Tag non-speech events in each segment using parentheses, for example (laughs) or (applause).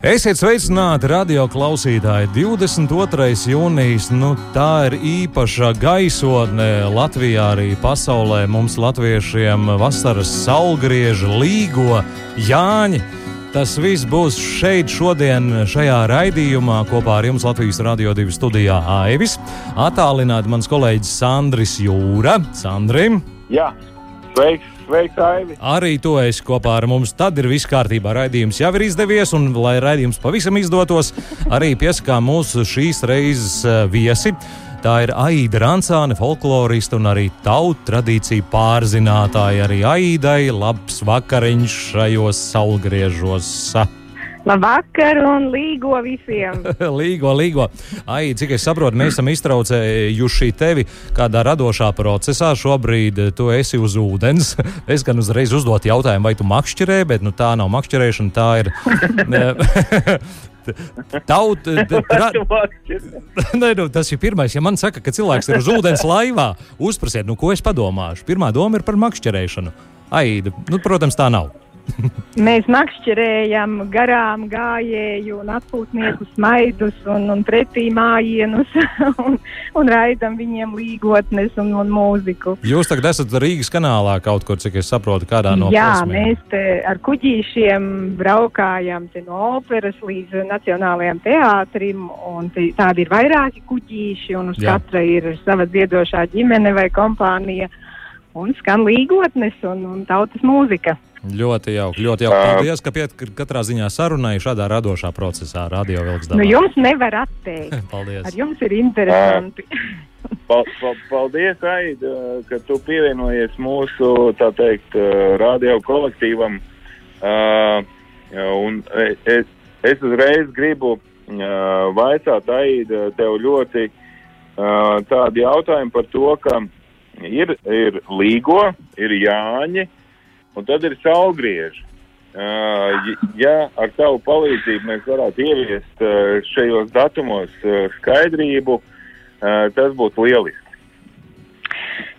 Esiet sveicināti, radio klausītāji. 22. jūnijas, nu tā ir īpaša gaisotne Latvijā, arī pasaulē. Mums, latviešiem, vasaras saulgrieži, līgo, jāņi. Tas viss būs šeit, šodien, šajā raidījumā, kopā ar jums Latvijas Rādio 2 studijā Aivis. Attālināti mans kolēģis Sandris Jūra. Sandrim! Jā, sveiks! Sveiks, Aivi! Arī tu esi kopā ar mums. Tad ir viss kārtībā. Raidījums jau ir izdevies, un, lai raidījums pavisam izdotos, arī piesakām mūsu šīs reizes eh, viesi. Tā ir Aida Rančāne, folkloriste un arī tautu tradīciju pārzinātāja. Arī Aidai labs vakariņš šajos saulgriežos. Labvakar un līgo visiem! (laughs) līgo, līgo. Ai, cik es saprotu, mēs esam iztraucējuši tevi kādā radošā procesā. Šobrīd tu esi uz ūdens. (laughs) Es gan uzreiz uzdotu jautājumu, vai tu makšķerē, bet nu, tā nav makšķerēšana, tā ir. (laughs) Tauta. Nē, nu, tas ir pirmais. Ja man saka, ka cilvēks ir uz ūdens laivā, uzprasiet, nu, ko es padomāšu. Pirmā doma ir par makšķerēšanu. Aida, nu, protams, tā nav. Mēs makšķerējam garām gājēju un atpūtnieku smaidus un, un pretī mājienus (laughs) un, un raidam viņiem līgotnes un, un mūziku. Jūs tagad esat Rīgas kanālā kaut kur, cik es saprotu, kādā no Jā, posmiem. mēs te ar kuģīšiem braukājam te no operas līdz Nacionālajiem teātrim un te, tādi ir vairāki kuģīši un uz Jā. katra ir sava dziedošā ģimene vai kompānija un skan līgotnes un, un tautas mūzika. Ļoti jauki, ļoti jauki. Paldies, ka piet katrā ziņā sarunāju šādā radošā procesā, radio vilks. Nu, jums nevar atteikt. (laughs) Paldies. Ar jums ir interesanti. Pa, pa, paldies, Aida, ka tu pievienojies mūsu, tā teikt, uh, radio kolektīvam. Uh, un es, es uzreiz gribu uh, vaicāt, Aida, tev ļoti uh, tādi jautājumi par to, ka ir, ir līgo, ir jāņi, un tad ir saulgrieži. Uh, ja ar tavu palīdzību mēs varētu ieviest uh, šajos datumos uh, skaidrību, tas būtu lieliski.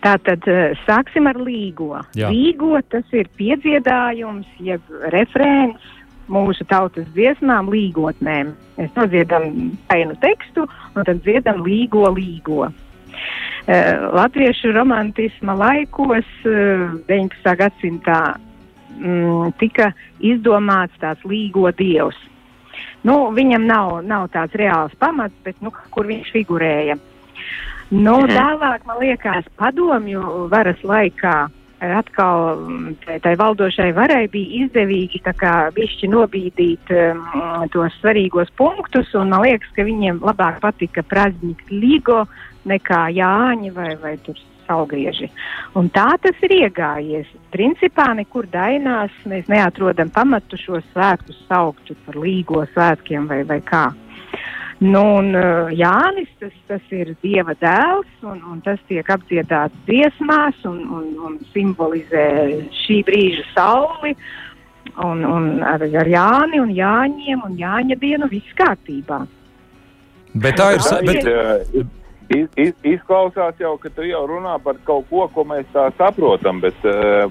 Tātad sāksim ar līgo. Jā. Līgo tas ir piedziedājums, jeb refrēns mūsu tautas dziesmām, līgotnēm. Mēs nodziedam painu tekstu un tad dziedam līgo, līgo. Uh, Latviešu romantisma laikos, uh, 19. gadsimtā, mm, tika izdomāts tāds līgo dievs. Nu, viņam nav, nav tāds reāls pamats, bet nu, kur viņš figurēja. Nu, Mhm. tālāk, man liekas, padomju varas laikā eh, atkal mm, tai, valdošai varai bija izdevīgi bišķi nobīdīt um, tos svarīgos punktus, un man liekas, ka viņiem labāk patika prazņik līgo nekā jāņi vai, vai tur salgrieži. Un tā tas ir iegājies. Principā nekur dainās mēs neatrodam pamatu šo svētkus saukt par līgo svētkiem vai, vai kā. Nu, un, uh, Jānis, tas, tas ir Dieva dēls, un, un tas tiek apdziedāts dziesmās un, un, un simbolizē šī brīža sauli. Un, un ar, ar Jāni un Jāņiem un Jāņa dienu viss kārtībā. Bet tā ir. Bet, Bet, iz, iz, izklausās jau, ka tu jau runā par kaut ko, ko mēs tā saprotam, bet uh,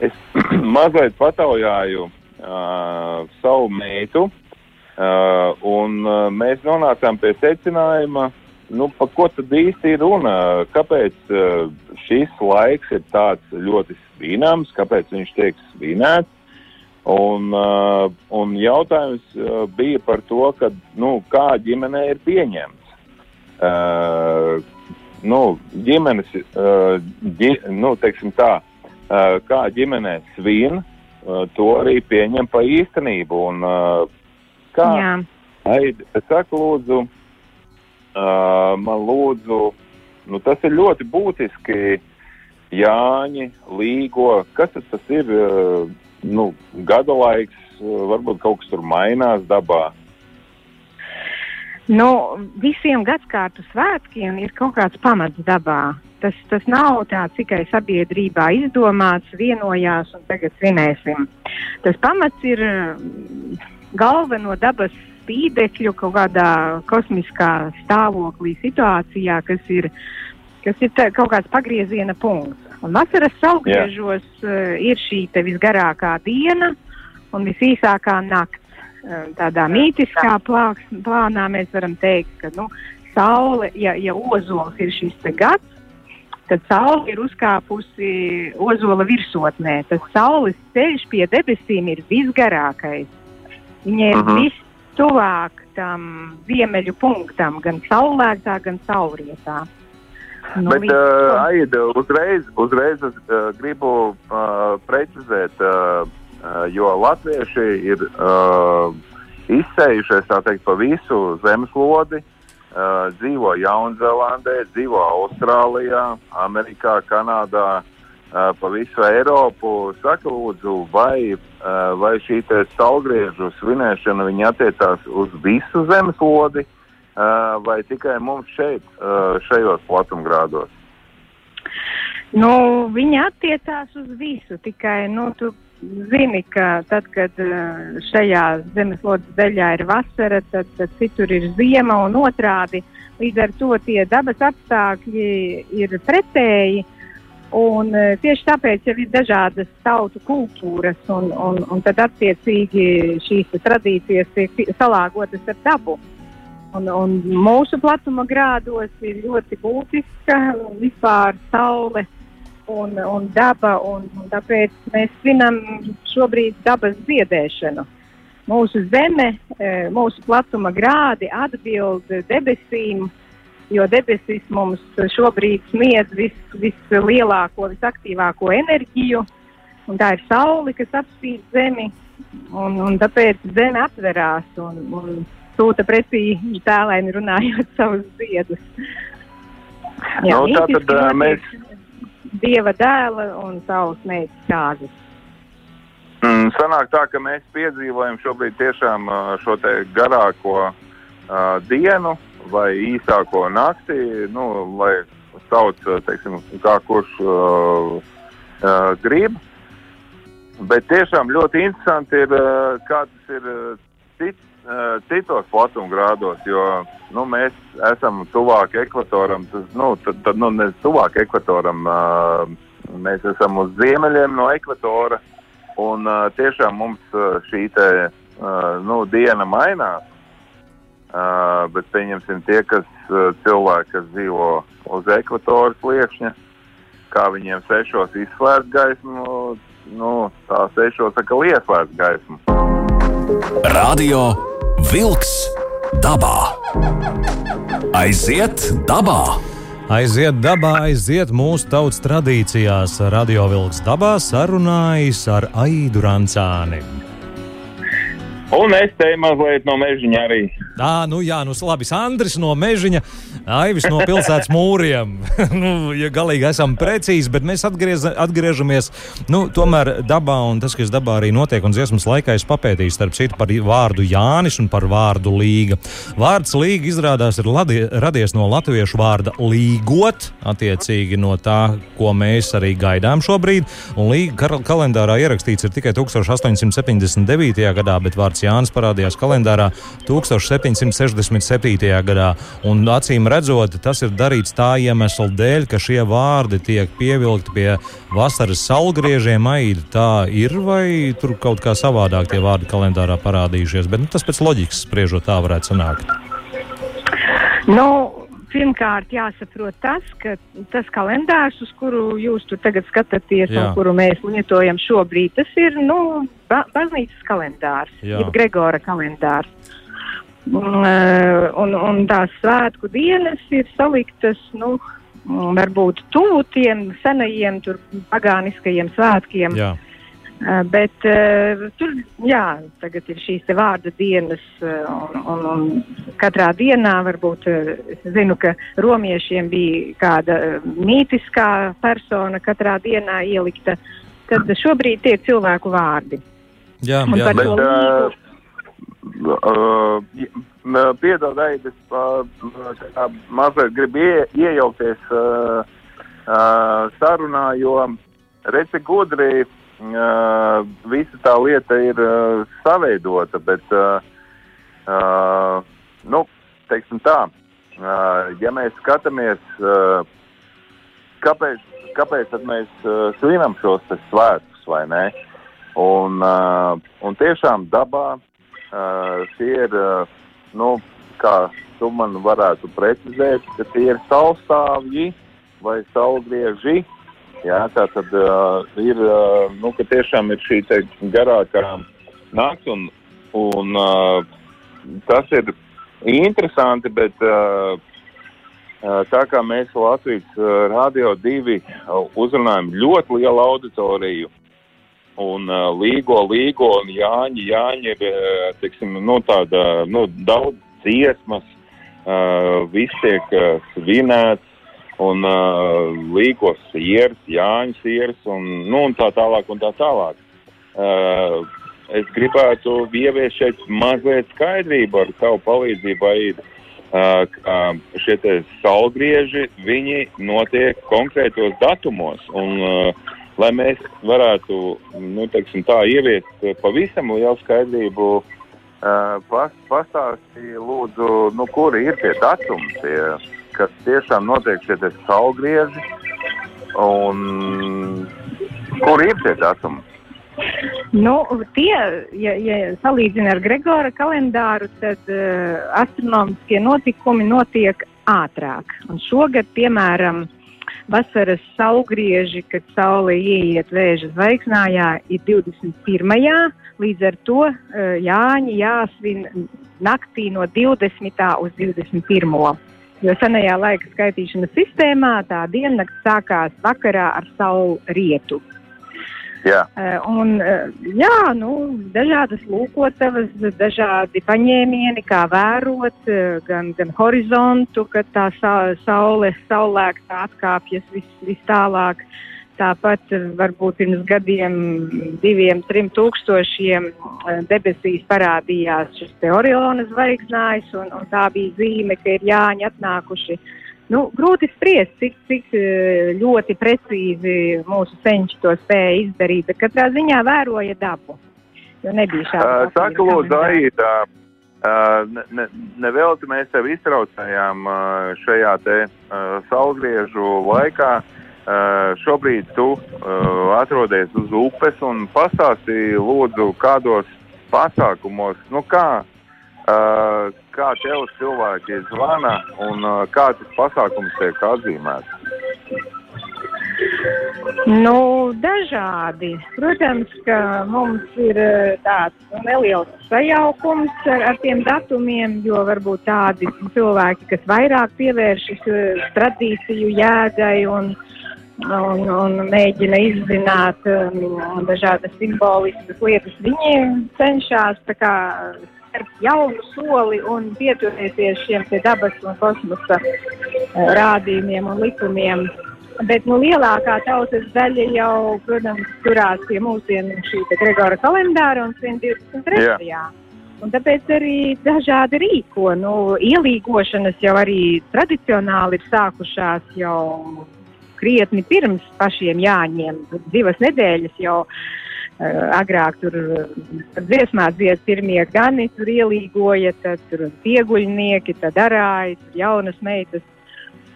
es (clears throat) mazliet pataujāju uh, savu meitu, uh, un uh, mēs nonācām pie secinājuma, nu, par ko tad īsti ir runa, kāpēc uh, šis laiks ir tāds ļoti svināms, kāpēc viņš tiek svinēts. Un, uh, un jautājums uh, bija par to, ka, nu, kā ģimenē ir pieņemts. Uh, nu, ģimenes, uh, ģi, nu, teiksim tā, uh, kā ģimenē svin, uh, to arī pieņem pa īstenību. Un, uh, kā, Jā. Aid, saka, lūdzu, uh, man lūdzu, nu, tas ir ļoti būtiski. Jāņi, līgo, kas tas ir? Uh, nu, gada laiks, uh, varbūt kaut kas tur mainās dabā. Nu, visiem gadsimtu svētkiem ir kaut kāds pamats dabā. Tas, tas nav tāds tikai sabiedrībā izdomāts, vienojās un tagad svinēsim. Tas pamats ir galveno dabas spīdekļu kaut kādā kosmiskā stāvoklī, situācijā, kas ir, kas ir tā, kaut kāds pagrieziena punkts. Un vasaras saulgriežos uh, ir šī visgarākā diena un visīsākā nakts. Uh, tādā mītiskā plāks, plānā mēs varam teikt, ka nu, saule, ja, ja ozols ir šis gads, tad saule ir uzkāpusi ozola virsotnē. Tas saules ceļš pie debesīm ir visgarākais. Viņa ir uh -huh. vistuvāk tam ziemeļu punktam, gan saulēktā, gan saulrietā. Nu, Bet, uh, Aida, uzreiz, uzreiz es uh, gribu uh, precizēt, uh, uh, jo latvieši ir uh, izsējušies teikt, pa visu zemeslodi. Uh, dzīvo Jaunzēlandē, dzīvo Austrālijā, Amerikā, Kanādā, uh, pa visu Eiropu. Saka, lūdzu, vai, vai šī saulgriežu svinēšana attiecās uz visu zemeslodi uh, vai tikai mums šeit, uh, šajos platumgrādos? Nu, viņi attiecās uz visu, tikai nu, tu zini, ka tad, kad eh, šajā zemeslodes daļā ir vasara, tad, tad citur ir ziema un otrādi. Līdz ar to tie dabas apstākļi ir pretēji. Un, uh, tieši tāpēc jau ir dažādas tautu kultūras, un, un, un tad attiecīgi šīs tradīcijas tiek salāgotas ar dabu. Un, un mūsu platuma grādos ir ļoti būtiska vispār saule un, un daba, un, un tāpēc mēs svinam šobrīd dabas dziedēšanu. Mūsu zeme, e, mūsu platuma grādi atbild debesīm, jo debesis mums šobrīd sniedz vis, vislielāko, visaktīvāko enerģiju, un tā ir saule, kas apspīd zemi, un, un tāpēc zeme atverās un, un sūta pretī tēlēni runājot (laughs) savus ziedus. Jā, nu, tā tad uh, mēs dieva dēla un savas meitas kāzas. Mm, sanāk tā, ka mēs piedzīvojam šobrīd tiešām šo te garāko uh, dienu vai īsāko nakti, nu, lai sauc, teiksim, kā kurš uh, uh, grib. Bet tiešām ļoti interesanti ir, uh, kā tas ir cits uh, citos platumgrādos, jo nu, mēs esam tuvāk ekvatoram. Tas, nu, tad, tad nu, ne tuvāk ekvatoram, uh, mēs esam uz ziemeļiem no ekvatora. Un uh, tiešām mums uh, šī te, uh, nu, diena mainās. Uh, bet pieņemsim tie, kas uh, cilvēki, kas dzīvo uz ekvatora sliekšņa, kā viņiem sešos izslēgt gaismu, nu, tā sešos saka lieslēgt gaismu. Radio Vilks dabā. Aiziet dabā! Aiziet dabā, aiziet mūsu tautas tradīcijās. Radio Vilks dabā sarunājas ar Aidu Rancāni. Un es te mazliet no mežiņa arī. Tā, nu jā, nu labi. Andris no mežiņa, Aivis no pilsētas mūriem. (laughs) nu, ja galīgi esam precīzi, bet mēs atgriez, atgriežamies nu, tomēr dabā, un tas, kas dabā arī notiek, un dziesmas laikā es papētīju starp citu par vārdu Jānis un par vārdu līga. Vārds līga izrādās ir ladie, radies no latviešu vārda līgot, attiecīgi no tā, ko mēs arī gaidām šobrīd. Un līga kalendārā ierakstīts ir tikai 1879. gadā, bet vārds Jānis parādījās kalendārā 1767. gadā. Un acīm redzot, tas ir darīts tā iemesla dēļ, ka šie vārdi tiek pievilkti pie vasaras saulgriežiem. Aida, tā ir vai tur kaut kā savādāk tie vārdi kalendārā parādījušies? Bet nu, tas pēc loģikas spriežot tā varētu sanākt. Nu, pirmkārt, jāsaprot tas, ka tas kalendārs, uz kuru jūs tagad skatāties Jā. un kuru mēs lietojam šobrīd, tas ir nu, ba baznīcas kalendārs, jeb Gregora kalendārs. Eh, un, un tās svētku dienas ir saliktas, nu, varbūt tuvu tiem senajiem, tur pagāniskajiem svētkiem. Jā. Uh, bet uh, tur, jā, tagad ir šīs vārda dienas, un, un, un katrā dienā varbūt es zinu, ka romiešiem bija kāda mītiskā persona katrā dienā ielikta. Tad šobrīd tie ir cilvēku vārdi. Jā, jā. Bet, uh, Uh, Piedod, Aidis, uh, mazliet gribu ie, iejaukties. Uh, uh, sarunā, jo reci gudri uh, visa tā lieta ir uh, saveidota, bet, uh, uh, nu, teiksim tā, uh, ja mēs skatāmies, uh, kāpēc, kāpēc tad mēs uh, svinam šos svētkus, vai ne? Un, uh, un tiešām dabā uh, tie ir, uh, nu, kā tu man varētu precizēt, ka tie ir saulstāvji vai saulgrieži. Jā, tā tad uh, ir, uh, nu, ka tiešām ir šī te garākā nakts un, un uh, tas ir interesanti, bet uh, tā kā mēs Latvijas Radio 2 uh, uzrunājam ļoti lielu auditoriju, un uh, Līgo, Līgo un Jāņa, Jāņa uh, teiksim, nu, tāda, nu, daudz dziesmas, uh, viss tiek uh, svinēts, un uh, Līgos sieras, Jāņa sieras, un, nu, un tā tālāk un tā tālāk. Uh, es gribētu ieviest šeit mazliet skaidrību ar savu palīdzību, Aida. Uh, šie te saulgrieži, viņi notiek konkrētos datumos, un uh, lai mēs varētu, nu, teiksim tā, ieviest pavisam lielu skaidrību, uh, pas, pastāstīja lūdzu, nu, kuri ir tie datumi, tie, kas tiešām notiek šie saulgrieži, un kuri ir tie datumi? Nu, tie, ja, ja salīdzina ar Gregora kalendāru, tad uh, astronomiskie notikumi notiek ātrāk. Un šogad, piemēram, vasaras saulgrieži, kad saule ieiet vēža zvaigznājā, ir 21. Līdz ar to uh, Jāņi jāsvin naktī no 20. uz 21. Jo senajā laika skaitīšanas sistēmā tā diennakts sākās vakarā ar saulu rietu. Jā. Uh, un, uh, jā, nu, dažādas lūkotavas, dažādi paņēmieni, kā vērot, uh, gan, gan horizontu, kad tā sa saule saulēkta atkāpjas vis, vis tālāk. Tāpat varbūt pirms gadiem, diviem, trim tūkstošiem debesīs parādījās šis Oriona zvaigznājs, un, un tā bija zīme, ka ir Jāņi atnākuši uh, Nu, grūti spriest, cik, cik ļoti precīzi mūsu senči to spēja izdarīt, bet katrā ziņā vēroja dabu. Jo nebija šāda. Uh, Saka, lūdzu, Aida, uh, ne, ne, nevelti mēs tev iztraucējām uh, šajā te uh, saulgriežu laikā. Uh, šobrīd tu uh, atrodies uz upes un pastāstīji, lūdzu, kādos pasākumos, nu kā Uh, kā tev cilvēki zvana un uh, kā tas pasākums tiek atzīmēts? Nu, dažādi. Protams, ka mums ir tāds neliels sajaukums ar, ar tiem datumiem, jo varbūt tādi cilvēki, kas vairāk pievēršas tradīciju jēgai un, un, un mēģina izzināt um, dažādas simboliskas lietas, viņi cenšas tā kā spērt jaunu soli un pieturēties šiem dabas un kosmosa uh, rādījumiem un likumiem. Bet nu, lielākā tautas daļa jau, protams, turās pie mūsdienu šī Gregora kalendāra un 123. Jā. Un tāpēc arī dažādi rīko. Nu, ielīgošanas jau arī tradicionāli ir sākušās jau krietni pirms pašiem jāņem. Divas nedēļas jau uh, Eh, agrāk tur eh, dziesmā dzied pirmie gani, tur ielīgoja, tad tur pieguļnieki, tad arāji, tur jaunas meitas.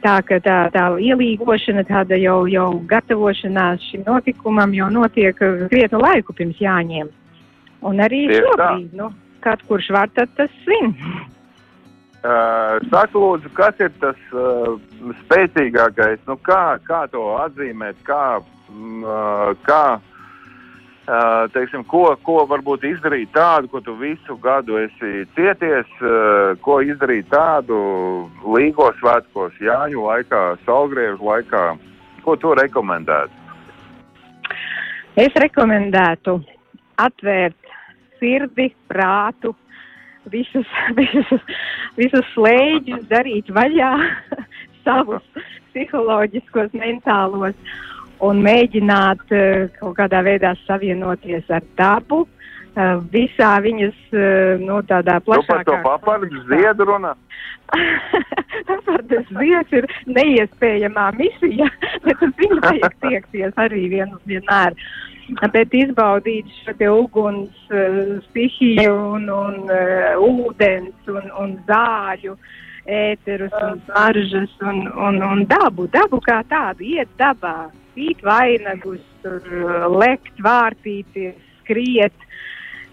Tā ka tā, tā ielīgošana, tāda jau, jau gatavošanās šim notikumam jau notiek krietnu laiku pirms jāņem. Un arī Tieši šobrīd, tā. nu, kad kurš var, tad tas svin. Uh, Saka, lūdzu, kas ir tas uh, spēcīgākais? Nu, kā, kā to atzīmēt? Kā, uh, kā teiksim, ko, ko varbūt izdarīt tādu, ko tu visu gadu esi cieties, uh, ko izdarīt tādu līgos svētkos, Jāņu laikā, Salgriežu laikā, ko tu rekomendētu? Es rekomendētu atvērt sirdi, prātu, visus, (laughs) visus, visus slēdņus, darīt vaļā (laughs) savus psiholoģiskos, mentālos un mēģināt uh, kaut kādā veidā savienoties ar dabu, uh, visā viņas uh, nu, tādā Tu par plašākā. to papardu ziedu runā? (laughs) Papardes zieds ir neiespējamā misija, (laughs) bet uz viņu vajag (laughs) tiekties arī vien, vienmēr. Bet izbaudīt šo te uguns uh, stihiju un, un uh, ūdens un, un zāļu, ēterus un smaržas un, un, un dabu, dabu kā tādu, iet dabā, pīt vainagus, tur, uh, lekt, vārtīties, skriet,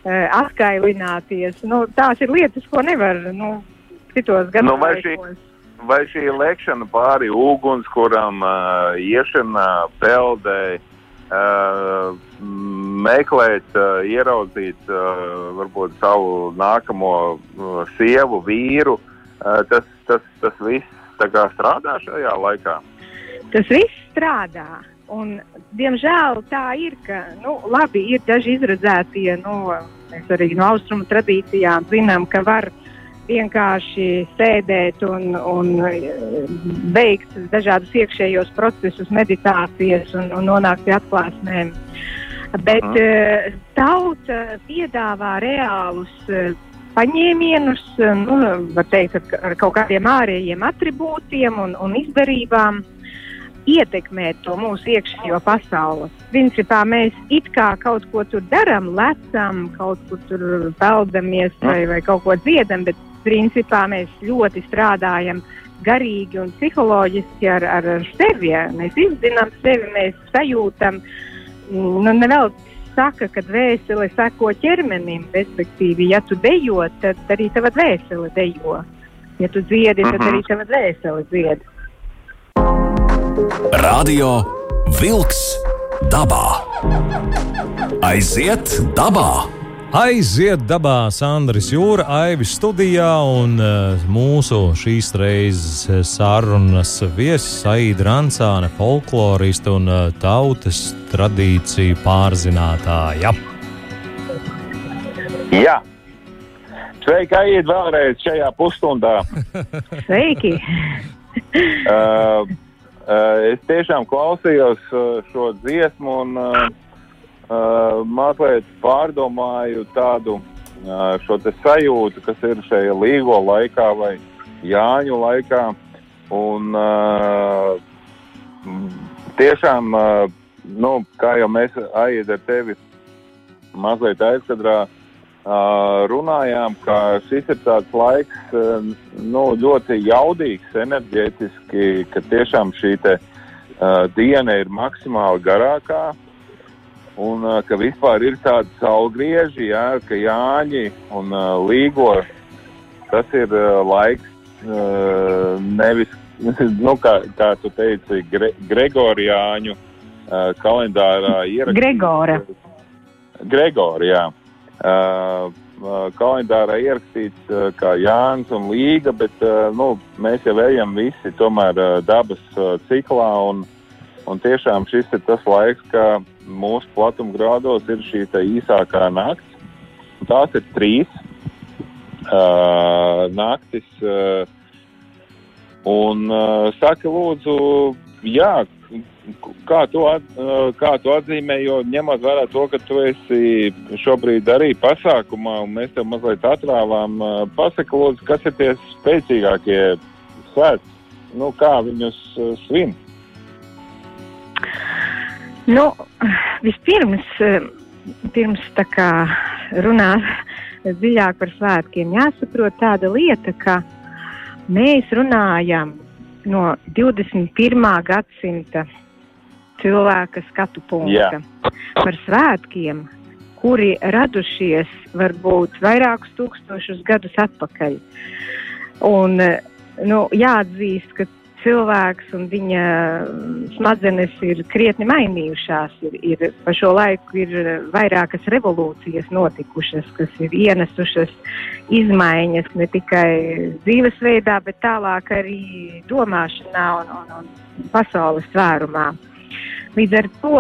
uh, atkailināties. Nu, tās ir lietas, ko nevar, nu, citos Nu, vai šī- gados. Vai šī lekšana pāri ugunskuram, uh, iešana peldē, uh, meklēt, uh, ieraudzīt uh, varbūt savu nākamo uh, sievu, vīru, uh, tas, tas, tas viss strādā šajā laikā? Tas viss strādā. Un, diemžēl tā ir, ka nu, labi, ir daži izredzētie, nu, mēs arī no austrumu tradīcijām zinām, ka var vienkārši sēdēt un, un veikt dažādus iekšējos procesus, meditācijas un, un nonākt pie atklāsmēm. Bet Mhm. uh, tauta piedāvā reālus uh, paņēmienus, uh, nu, var teikt, ar, ar kaut kādiem ārējiem attribūtiem un, un izdarībām ietekmēt to mūsu iekšējo pasauli. Principā mēs it kā kaut ko tur darām, lecam, kaut kur tur peldamies vai, vai kaut ko dziedam, bet principā mēs ļoti strādājam garīgi un psiholoģiski ar, ar, ar sevi. ja. Mēs izzinām sevi, mēs sajūtam. Nu, nevēl saka, ka dvēsele seko ķermenim, respektīvi, ja tu dejo, tad arī tava dvēsele dejo. Ja tu dziedi, tad Mhm. arī tava dvēsele dzied. Radio Wolks dabā. Aiziet dabā! Aiziet dabā, Sandrs Jūra, Aivis studijā un uh, mūsu šīs reizes sarunas viesis Aida Rancāne, folkloriste un uh, tautas tradīciju pārzinātāja. Jā. Sveiki, Aid, vēlreiz šajā pusstundā. Sveiki! (laughs) Uh, es tiešām klausījos uh, šo dziesmu un uh, mazliet pārdomāju tādu šo sajūtu, kas ir šajā līgo laikā vai Jāņu laikā. Un, tiešām, nu, kā jau mēs aiziet ar tevi mazliet aizkadrā uh, runājām, ka šis ir tāds laiks nu, ļoti jaudīgs, enerģētiski, ka tiešām šī te, uh, diena ir maksimāli garākā. Un uh, ka vispār ir tādi saulgrieži, jā, ka Jāņi un uh, Līgo tas ir uh, laiks uh, nevis, (laughs) nu, kā, kā tu teici, Gre Gregorijāņu uh, kalendārā ierakstīts. Gregora. Gregora, jā. Uh, uh, kalendārā ierakstīts uh, kā Jānis un Līga, bet uh, nu, mēs jau ejam visi tomēr uh, dabas uh, ciklā. Un, un tiešām šis ir tas laiks, ka mūsu platumgrādos ir šī īsākā nakts. Tās ir trīs naktis. Un saka, lūdzu, jā, kā tu, at, uh, kā tu atzīmē, jo ņemot vērā to, ka tu esi šobrīd arī pasākumā, un mēs tev mazliet atrāvām, uh, pasaka, lūdzu, kas ir tie spēcīgākie svētki, nu, kā viņus uh, svin. Nu, vispirms, eh, pirms tā kā runāt dziļāk par svētkiem, jāsaprot tāda lieta, ka mēs runājam no 21. gadsimta cilvēka skatu punkta Jā. par svētkiem, kuri radušies varbūt vairākus tūkstošus gadus atpakaļ. Un, eh, nu, jāatzīst, ka cilvēks un viņa smadzenes ir krietni mainījušās. Ir, ir, pa šo laiku ir vairākas revolūcijas notikušas, kas ir ienesušas izmaiņas ne tikai dzīvesveidā, bet tālāk arī domāšanā un, un, un pasaules tvērumā. Līdz ar to,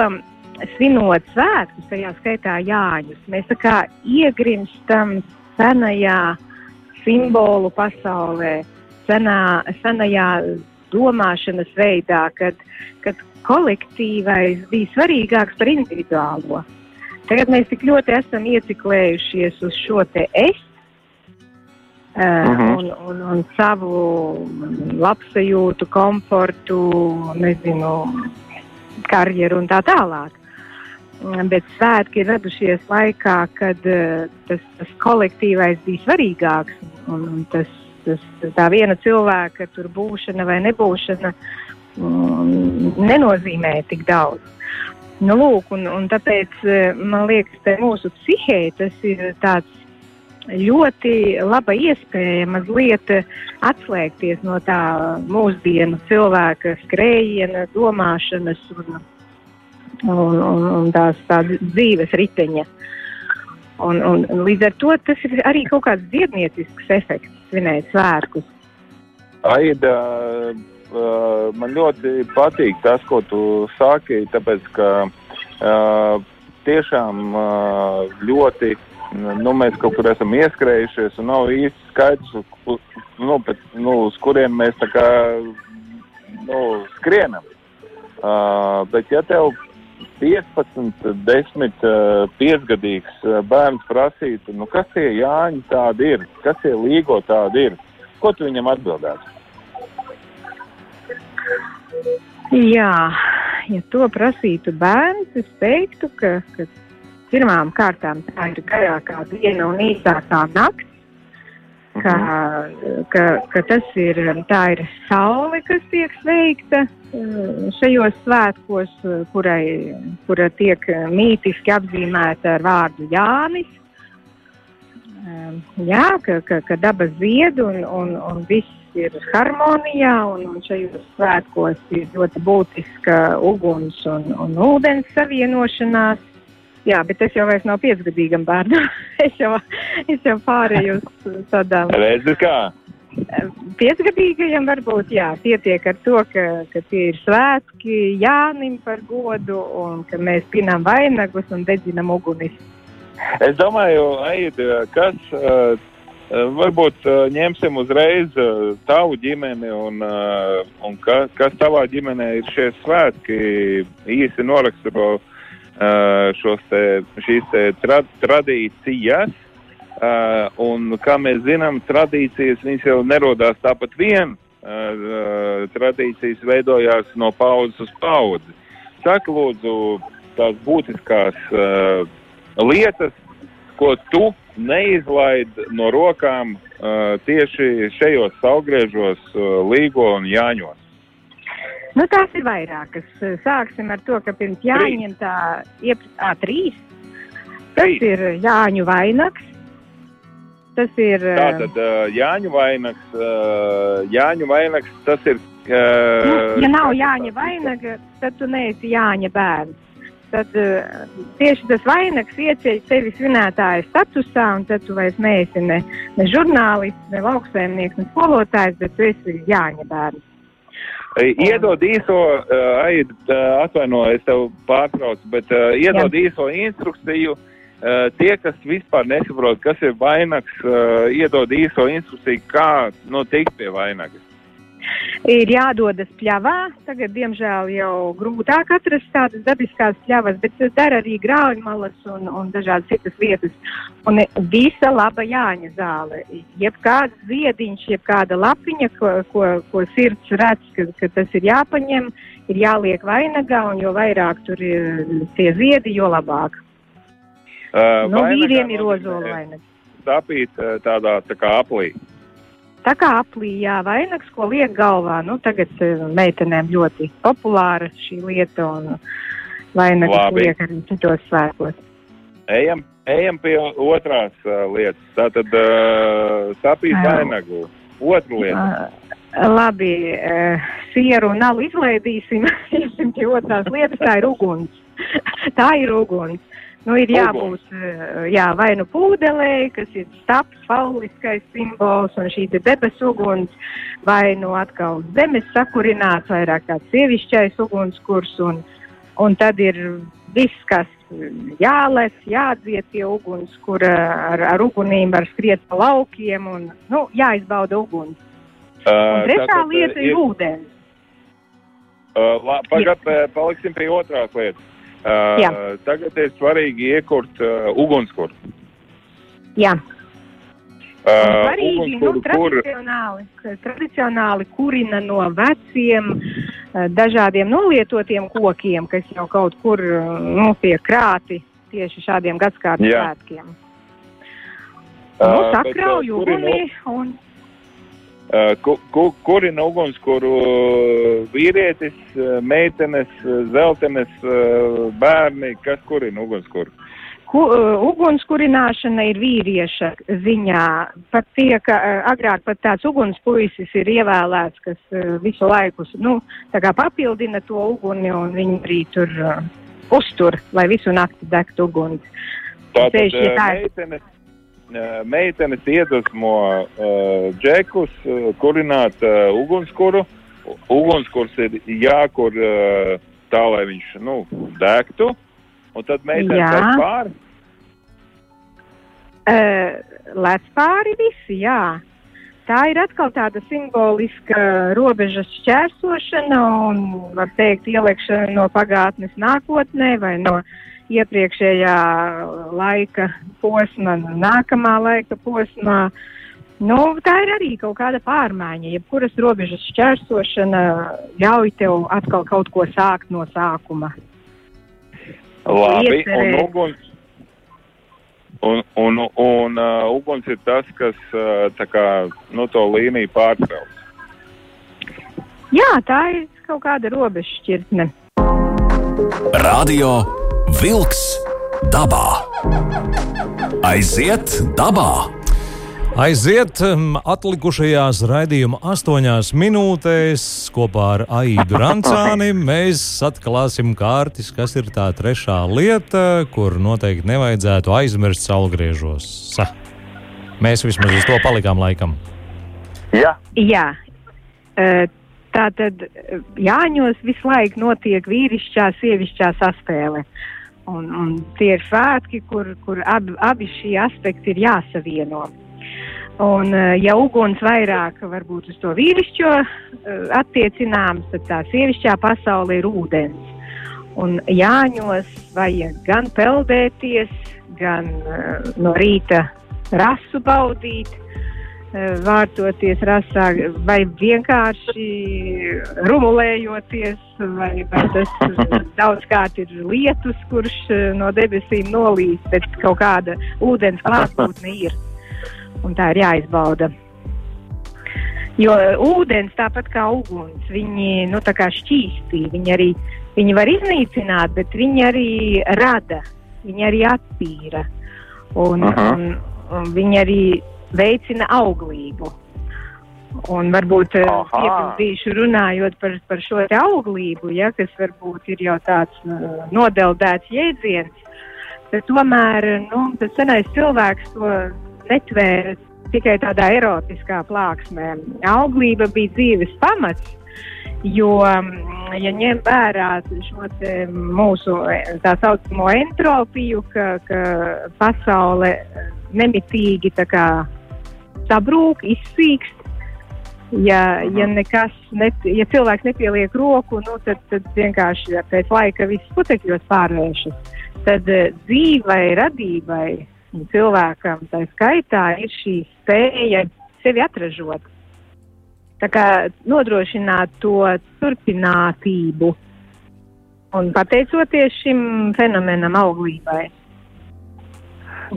svinot svētkus, tajā skaitā Jāņus, mēs tā kā iegrimstam senajā simbolu pasaulē, senā, senajā domāšanas veidā, kad, kad kolektīvais bija svarīgāks par individuālo. tagad mēs tik ļoti esam ieciklējušies uz šo te es. Uh, uh -huh. un, un, un savu labsajūtu, komfortu, nezinu, karjeru un tā tālāk. Bet svētki ir radušies laikā, kad uh, tas, tas kolektīvais bija svarīgāks. Un, un tas, tas, tā viena cilvēka tur būšana vai nebūšana um, nenozīmē tik daudz. Nu, lūk, un, un tāpēc eh, man liekas, ka mūsu psihē tas ir tāds ļoti laba iespēja mazliet atslēgties no tā mūsdienu cilvēka skrējiena, domāšanas un, un, un, un tās tā dzīves riteņa. Un, un, un līdz ar to tas ir arī kaut kāds dziedniecisks efekts, svinēt svētkus. Aida, man ļoti patīk tas, ko tu saki, tāpēc ka tiešām ļoti nu, mēs kaut kur esam ieskrējušies un nav īsti skaidrs, nu, pēc, nu, uz kuriem mēs tā kā nu, skrienam. Uh, bet ja tev 15, 10, uh, 5 gadīgs bērns prasītu, nu, kas tie Jāņi tādi ir, kas tie Līgo tādi ir, ko tu viņam atbildētu? Jā, ja to prasītu bērns, es teiktu, ka, ka pirmām kārtām tā ir garākā diena un īsākā nakts. Ka, ka, ka tas ir, ir saule, kas tiek sveikta eh, šajos svētkos, kurai, kura tiek mītiski apzīmēta ar vārdu Jānis. Eh, jā, ka, ka, ka daba zied un, un, un viss ir harmonijā, un, un šajos svētkos ir ļoti būtiska uguns un, un ūdens savienošanās. Jā, bet es jau vairs nav piecgadīgam bērnam. (laughs) es, jau, es jau pārēju uz tādām. (laughs) Redzi, kā? Piecgadīgajam varbūt jā, pietiek ar to, ka, ka tie ir svētki Jānim par godu un ka mēs pinām vainagus un dedzinam ugunis. Es domāju, Aida, kas uh, Eh, varbūt uh, ņemsim uzreiz uh, tavu ģimeni un, uh, un ka, kas tavā ģimenē ir šie svētki. Īsi noraksturo šos te, šīs tra, tradīcijas. Un, kā mēs zinām, tradīcijas jau nerodās tāpat vien. Tradīcijas veidojās no paudzes uz paudzi. Saka, lūdzu, tās būtiskās lietas, ko tu neizlaid no rokām uh, tieši šajos saugriežos, uh, Līgo un Jāņos? Nu, tās ir vairākas. Sāksim ar to, ka pirms Jāņiem tā iepriekš trīs. Tas trīs. ir Jāņu vainags. Tas ir. Tātad uh, Jāņu vainags, Jāņu vainags, tas ir. Nu, ja nav Jāņa vainaga, tad tu neesi Jāņa bērns tad tieši tas vainags ieceļ tevi svinētāja statusā, un tad tu vairs neesi ne, ne žurnālists, ne lauksaimnieks, ne skolotājs, bet tu esi Jāņa bērns. Iedod īso, uh, aid, uh, atvainojies, tev pārtraucu, bet uh, iedod Jā. īso instrukciju. Uh, tie, kas vispār nesaprot, kas ir vainags, uh, iedod īso instrukciju, kā nu, tikt pie vainagas ir jādodas pļavā. Tagad, diemžēl, jau grūtāk atrast tādas dabiskās pļavas, bet dara arī grauļmalas un, un dažādas citas vietas. Un visa laba Jāņa zāle. Jebkāds ziediņš, jebkāda lapiņa, ko, ko, ko sirds redz, ka, ka tas ir jāpaņem, ir jāliek vainagā, un jo vairāk tur ir tie ziedi, jo labāk. Uh, no vīriem ir ozola vainaga. Sapīt tādā tā kā aplī. Tā kā aplījā vainags, ko liek galvā, nu, tagad uh, meitenēm ļoti populāra šī lieta un vainags liek arī citos svētkos. Ejam, ejam pie otrās uh, lietas. Tātad uh, sapīt vainagu. Otru lietu. Uh, labi, uh, sieru nalu izlaidīsim. (laughs) Iesim pie otrās lietas. Tā ir uguns. (laughs) tā ir uguns. Nu, ir jābūt eh, jā, vai nu pūdelē, kas ir stāps, fauliskais simbols un šī debesu uguns, vai nu atkal zemes sakurināts, vairāk tāds sievišķais ugunskurs, un, un tad ir viss, kas jālec, jādziet pie uguns, kur ar, ar ugunīm var skriet pa laukiem un nu, jāizbauda uguns. Uh, un trešā lieta ir, ir ūdens. Uh, Pagaidām, paliksim pie otrās lietas. Uh, Jā. tagad ir svarīgi iekurt uh, ugunskura. Jā. Uh, Svarīgi, nu, ugunskuru, kur tradicionāli, tradicionāli kurina no veciem, eh, dažādiem nolietotiem kokiem, kas jau kaut kur eh, nu, tiek krāti tieši šādiem gadsimta Jā. svētkiem. Uh, Nu, uh, uguni un Uh, ku, ku, kurina ugunskura vīrietis, uh, meitenes, zeltenes, bērni, kas kurina ugunskura? ku, ugunskurināšana ir vīrieša ziņā. Pat tiek agrāk pat tāds ugunspuisis ir ievēlēts, kas visu laiku nu, papildina to uguni un viņi arī tur uh, uztur, lai visu nakti degtu uguns. Tātad Tieši uh, tā ir. meitenes, meitenes iedvesmo uh, džekus uh, kurināt uh, ugunskuru. U- Ugunskurs ir jākur uh, tā, lai viņš nu, degtu. Un tad meitenes Jā. aiz pāri. Uh, Lec pāri visi, jā. Tā ir atkal tāda simboliska robežas šķērsošana un, var teikt, ieliekšana no pagātnes nākotnē vai no iepriekšējā laika posma, nākamā laika posmā. Nu, tā ir arī kaut kāda pārmaiņa. Jebkuras robežas šķērsošana ļauj tev atkal kaut ko sākt no sākuma. Labi, un Iecerēt. uguns. Un, un, un uh, uguns ir tas, kas uh, tā kā, nu, to līniju pārtrauc. Jā, tā ir kaut kāda robeža šķirtne. Radio Wolks dabā. Aiziet dabā! Aiziet um, atlikušajās raidījuma astoņās minūtēs kopā ar Aidu Rancāni. Mēs atklāsim kārtis, kas ir tā trešā lieta, kur noteikti nevajadzētu aizmirst saulgriežos. Sa. Mēs vismaz uz to palikām laikam. Jā, Jā, Eh, tā tad Jāņos visu laiku notiek vīrišķā, sievišķā saspēle. Un, un tie ir svētki, kur, kur abi, abi šie aspekti ir jāsavieno. Un, eh, ja uguns vairāk varbūt uz to vīrišķo eh, attiecināms, tad tā sievišķā pasaule ir ūdens. Un Jāņos vajag gan peldēties, gan eh, no rīta rasu baudīt, eh, vārtoties rasā, vai vienkārši rumulējoties, vai, vai tas eh, daudzkārt ir lietus, kurš eh, no debesīm nolīs, bet kaut kāda ūdens klātbūtne ir. Un tā ir jāizbauda. Jo ūdens, tāpat kā uguns, viņi nu, tā kā šķīsti, viņi arī viņi var iznīcināt, bet viņi arī rada, viņi arī attīra. Un, Aha. un, un viņi arī veicina auglību. Un varbūt eh, piebildīšu runājot par, par šo auglību, ja, kas varbūt ir jau tāds uh, nodeldēts jēdziens, bet tomēr nu, tas senais cilvēks to netvēra tikai tādā erotiskā plāksnē. Auglība bija dzīves pamats, jo, mm, ja ņem vērā šo mūsu eh, tā saucamo entropiju, ka, ka pasaule eh, nemitīgi tā kā sabrūk, izsīkst, ja, ja nekas, net, ja cilvēks nepieliek roku, nu, tad, tad vienkārši pēc laika viss putekļos pārvēršas. Tad eh, dzīvai, radībai, cilvēkam tā skaitā ir šī spēja sevi atražot. Tā kā nodrošināt to turpinātību. Un pateicoties šim fenomenam auglībai.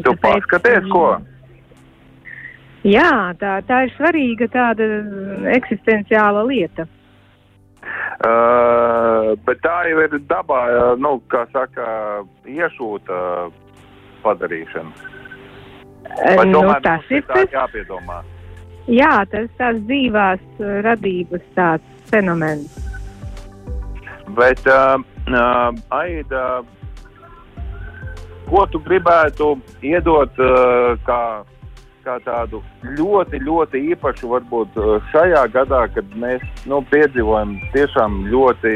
Tu paskaties, ko? Jā, tā, tā ir svarīga tāda eksistenciāla lieta. Uh, bet tā jau ir dabā, uh, nu, kā saka, iešūta padarīšana. Vai nu, tomēr tas ir tas, jāpiedomā? jā, tas tās dzīvās uh, radības tāds fenomens. Bet, uh, uh, Aida, ko tu gribētu iedot uh, kā, kā tādu ļoti, ļoti īpašu, varbūt uh, šajā gadā, kad mēs nu, piedzīvojam tiešām ļoti,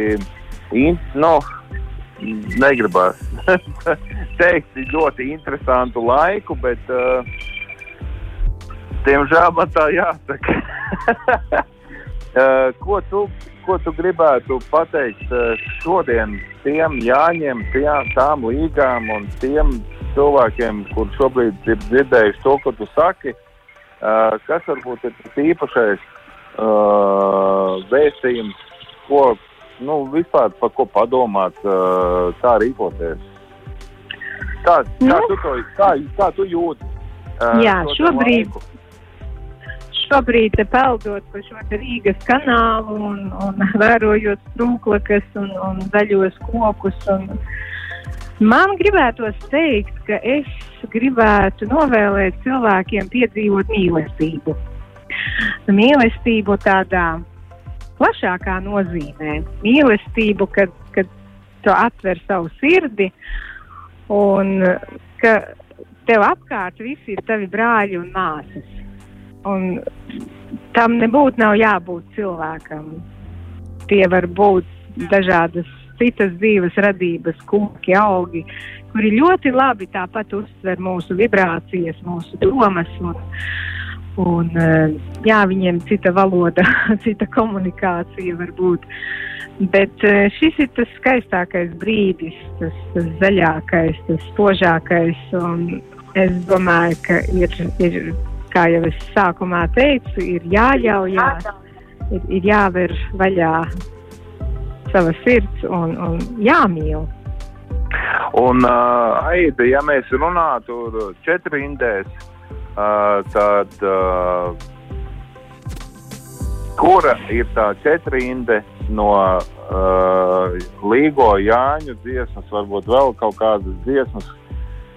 in, nu, negribās (laughs) teikt, ļoti interesantu laiku, bet, uh, diemžēl man tā jāsaka. Uh, (laughs) ko, tu, ko tu gribētu pateikt šodien tiem Jāņiem, tiem, tām līgām un tiem cilvēkiem, kur šobrīd ir dzirdējuši to, ko tu saki? Uh, kas varbūt ir tas īpašais uh, vēstījums, ko nu, vispār par ko padomāt, uh, kā rīkoties? Kā, kā, Nu? tu, to, kā, kā tu jūti? Uh, Jā, šobrīd- laiku? šobrīd peldot pa šo Rīgas kanālu un, un vērojot strūklakas un, un zaļos kokus. Un man gribētos teikt, ka es gribētu novēlēt cilvēkiem piedzīvot mīlestību. Mīlestību tādā plašākā nozīmē. Mīlestību, kad, kad tu atver savu sirdi un ka tev apkārt visi ir tavi brāļi un māsas. Un tam nebūtu jābūt cilvēkam. Tie var būt dažādas citas dzīves radības, koki, augi, kuri ļoti labi tāpat uztver mūsu vibrācijas, mūsu domas. Un, un, eh, jā, viņiem cita valoda, (laughs) cita komunikācija var būt. Bet eh, šis ir tas skaistākais brīdis, tas, tas zaļākais, tas spožākais. Es domāju, ka ir, ir kā jau es sākumā teicu, ir jāļaujās, ir, ir jāver vaļā sava sirds un, un jāmīl. Un, uh, Aida, ja mēs runātu četrindēs, uh, tad uh, kura ir tā četrinde no uh, Līgo Jāņu dziesmas, varbūt vēl kaut kādas dziesmas,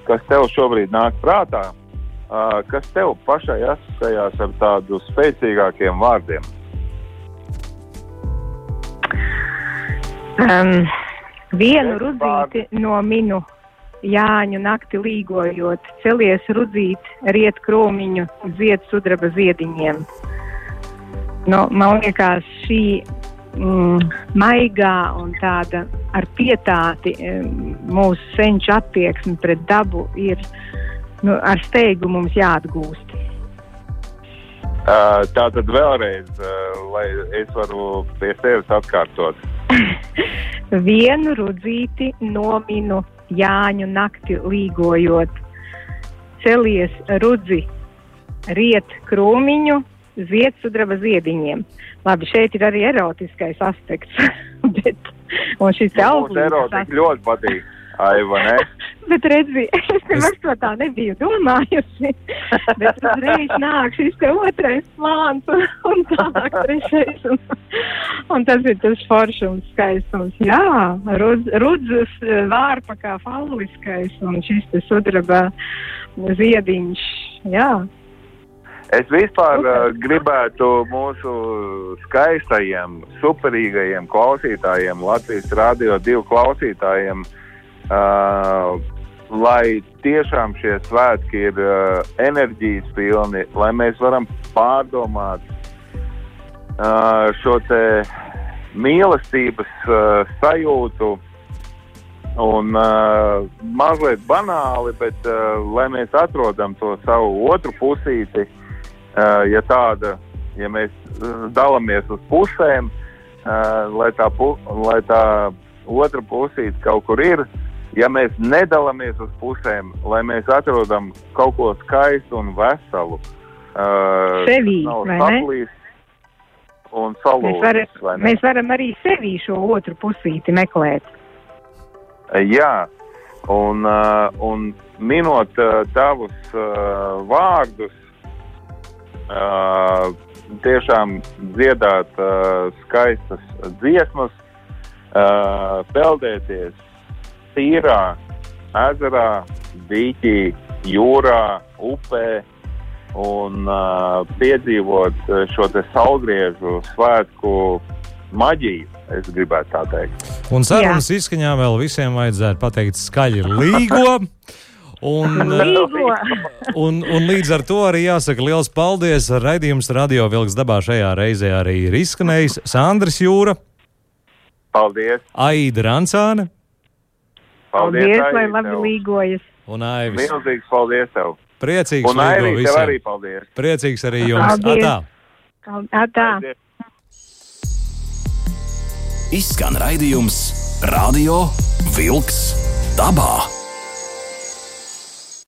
kas tev šobrīd nāk prātā, uh, kas tev pašai asociējās ar tādu spēcīgākiem vārdiem? Um, vienu rudzīti no minu Jāņu nakti līgojot, celies rudzīt, riet krūmiņu, zied sudraba ziediņiem. Nu, man liekas, šī mm, maigā un tāda ar pietāti mm, mūsu senču attieksme pret dabu ir nu, ar steigu mums jāatgūst. Uh, tā tad vēlreiz, uh, lai es varu pie sevis atkārtot. (laughs) Vienu rudzīti nominu Jāņu nakti līgojot. Celies rudzi, riet krūmiņu, zied sudraba ziediņiem. Labi, šeit ir arī erotiskais aspekts. (laughs) Bet, un šis aspekts. ļoti patīk. Aiva, ne? (laughs) Bet redzi, (laughs) es nemaz to tā nebiju domājusi. Bet uzreiz nāk šis te otrais plāns un, un tālāk trešais. Un, un tas ir tas foršums, skaistums. Jā, rudz, rudzes eh, vārpa kā falliskais un šis te sudraba ziediņš. Jā. Es vispār Super. uh, gribētu mūsu skaistajiem, superīgajiem klausītājiem, Latvijas Rādio 2 klausītājiem, uh, lai tiešām šie svētki ir uh, enerģijas pilni, lai mēs varam pārdomāt uh, šo mīlestības uh, sajūtu. Un uh, mazliet banāli, bet uh, lai mēs atrodam to savu otru pusīti, uh, ja tāda, ja mēs uh, dalāmies uz pusēm, uh, lai, tā pu lai tā otra pusīte kaut kur ir. Ja mēs nedalāmies uz pusēm, lai mēs atrodam kaut ko skaistu un veselu, uh, Sevī, saplīst un Mēs, salūzis, varam, vai ne? mēs varam arī sevī šo otru pusīti meklēt. Jā, un, uh, un minot uh, tavus uh, vārdus, uh, tiešām dziedāt uh, skaistas dziesmas, uh, peldēties tīrā ezerā, dīķī, jūrā, upē un uh, piedzīvot šo te saulgriežu svētku maģiju, es gribētu tā teikt. Un sarunas izskaņā vēl visiem vajadzētu pateikt skaļi līgo. (laughs) Un, un, un līdz ar to arī jāsaka liels paldies. Raidījums Radio Vilks dabā šajā reizē arī ir izskanējis Sandrs Jūra, Paldies! Aida Rancāne Paldies, Aidi, lai labi tev. līgojas. un Aivis. Milzīgs paldies tev! Priecīgs Un Airī, tev visiem. arī paldies! Priecīgs arī jums. Paldies. Atā. Atā. Paldies. izskan raidījums Radio Wolks dabā.